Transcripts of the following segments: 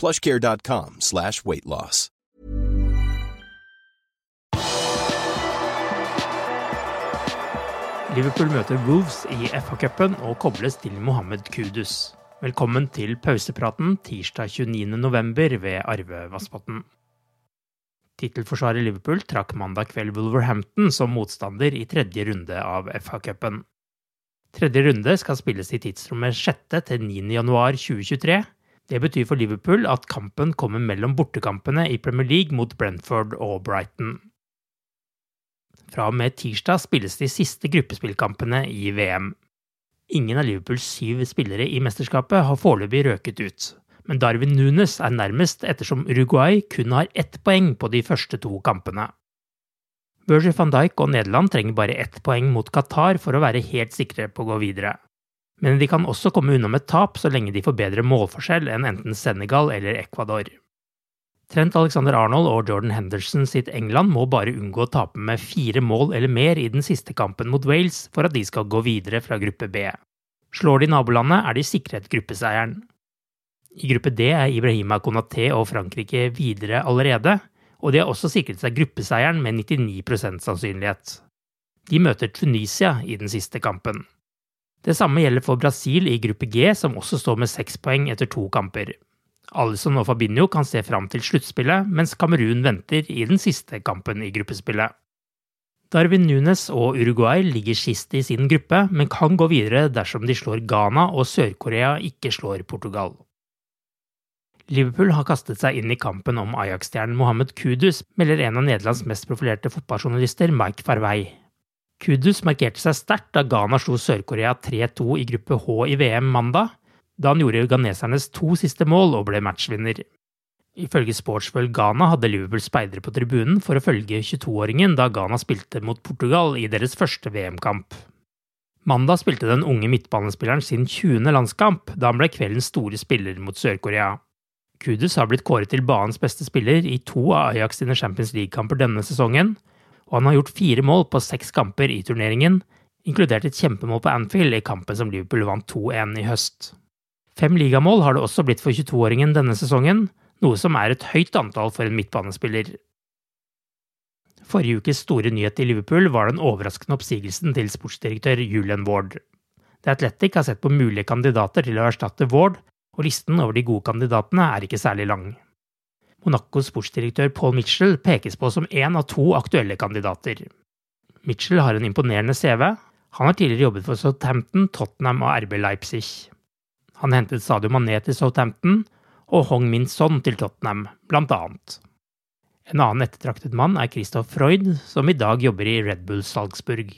plushcare.com slash weight loss. Liverpool møter Wolves i FA-cupen og kobles til Mohammed Kudus. Velkommen til pausepraten tirsdag 29.11. ved Arve Vassbotn. Tittelforsvarer Liverpool trakk mandag kveld Wolverhampton som motstander i tredje runde av FA-cupen. Tredje runde skal spilles i tidsrommet 6. til 9. januar 2023. Det betyr for Liverpool at kampen kommer mellom bortekampene i Premier League mot Brentford og Brighton. Fra og med tirsdag spilles de siste gruppespillkampene i VM. Ingen av Liverpools syv spillere i mesterskapet har foreløpig røket ut, men Darwin Nunes er nærmest ettersom Uruguay kun har ett poeng på de første to kampene. Virgil van Dijk og Nederland trenger bare ett poeng mot Qatar for å være helt sikre på å gå videre. Men de kan også komme unna med tap så lenge de får bedre målforskjell enn enten Senegal eller Ecuador. Trent Alexander Arnold og Jordan Henderson sitt England må bare unngå å tape med fire mål eller mer i den siste kampen mot Wales for at de skal gå videre fra gruppe B. Slår de nabolandet, er de sikret gruppeseieren. I gruppe D er Ibrahima Konaté og Frankrike videre allerede, og de har også sikret seg gruppeseieren med 99% sannsynlighet. De møter Tunisia i den siste kampen. Det samme gjelder for Brasil i gruppe G, som også står med seks poeng etter to kamper. Alison og Fabinho kan se fram til sluttspillet, mens Kamerun venter i den siste kampen i gruppespillet. Darwin Nunes og Uruguay ligger sist i sin gruppe, men kan gå videre dersom de slår Ghana og Sør-Korea ikke slår Portugal. Liverpool har kastet seg inn i kampen om Ajax-stjernen Mohammed Kudus, melder en av Nederlands mest profilerte fotballjournalister, Mike Farvey. Kudus markerte seg sterkt da Ghana slo Sør-Korea 3-2 i gruppe H i VM mandag, da han gjorde ghanesernes to siste mål og ble matchvinner. Ifølge Sportsfølg Ghana hadde Liverpool speidere på tribunen for å følge 22-åringen da Ghana spilte mot Portugal i deres første VM-kamp. Mandag spilte den unge midtbanespilleren sin 20. landskamp, da han ble kveldens store spiller mot Sør-Korea. Kudus har blitt kåret til banens beste spiller i to av Ajax sine Champions League-kamper denne sesongen, og han har gjort fire mål på seks kamper i turneringen, inkludert et kjempemål på Anfield i kampen som Liverpool vant 2-1 i høst. Fem ligamål har det også blitt for 22-åringen denne sesongen, noe som er et høyt antall for en midtbanespiller. Forrige ukes store nyhet i Liverpool var den overraskende oppsigelsen til sportsdirektør Julian Ward. The Athletic har sett på mulige kandidater til å erstatte Ward, og listen over de gode kandidatene er ikke særlig lang. Monacos sportsdirektør Paul Mitchell pekes på som én av to aktuelle kandidater. Mitchell har en imponerende CV. Han har tidligere jobbet for Southampton, Tottenham og RB Leipzig. Han hentet Sadio Mané til Southampton og Hong Min Son til Tottenham, blant annet. En annen ettertraktet mann er Christoph Freud, som i dag jobber i Red Bull Salzburg.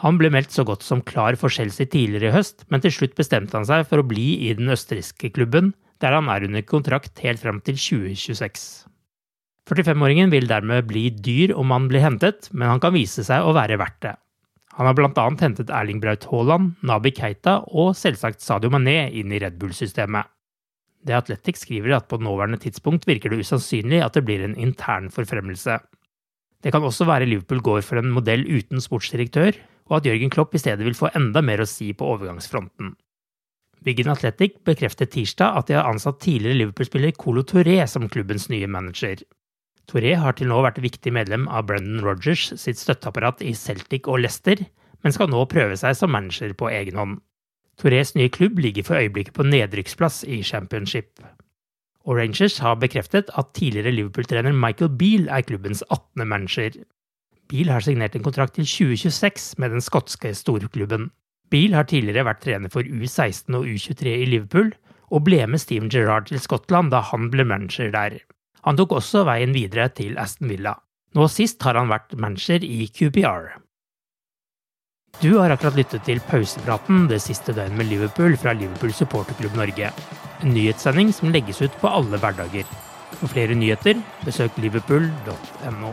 Han ble meldt så godt som klar for Chelsea tidligere i høst, men til slutt bestemte han seg for å bli i den østerrikske klubben, der han er under kontrakt helt fram til 2026. 45-åringen vil dermed bli dyr om han blir hentet, men han kan vise seg å være verdt det. Han har bl.a. hentet Erling Braut Haaland, Nabi Keita og selvsagt Sadio Mané inn i Red Bull-systemet. Det Athletic skriver at på nåværende tidspunkt virker det usannsynlig at det blir en intern forfremmelse. Det kan også være Liverpool går for en modell uten sportsdirektør, og at Jørgen Klopp i stedet vil få enda mer å si på overgangsfronten. Wiggen Athletic bekreftet tirsdag at de har ansatt tidligere Liverpool-spiller Colo Touré som klubbens nye manager. Touré har til nå vært viktig medlem av Brendan Rogers sitt støtteapparat i Celtic og Leicester, men skal nå prøve seg som manager på egen hånd. Tourés nye klubb ligger for øyeblikket på nedrykksplass i championship. Og Rangers har bekreftet at tidligere Liverpool-trener Michael Beale er klubbens 18. manager. Beale har signert en kontrakt til 2026 med den skotske storklubben. Beale har tidligere vært trener for U16 og U23 i Liverpool, og ble med Steven Gerrard til Skottland da han ble manager der. Han tok også veien videre til Aston Villa. Nå sist har han vært manager i QPR. Du har akkurat lyttet til pausepraten det siste døgnet med Liverpool fra Liverpool supporterklubb Norge. En nyhetssending som legges ut på alle hverdager. For flere nyheter, besøk liverpool.no.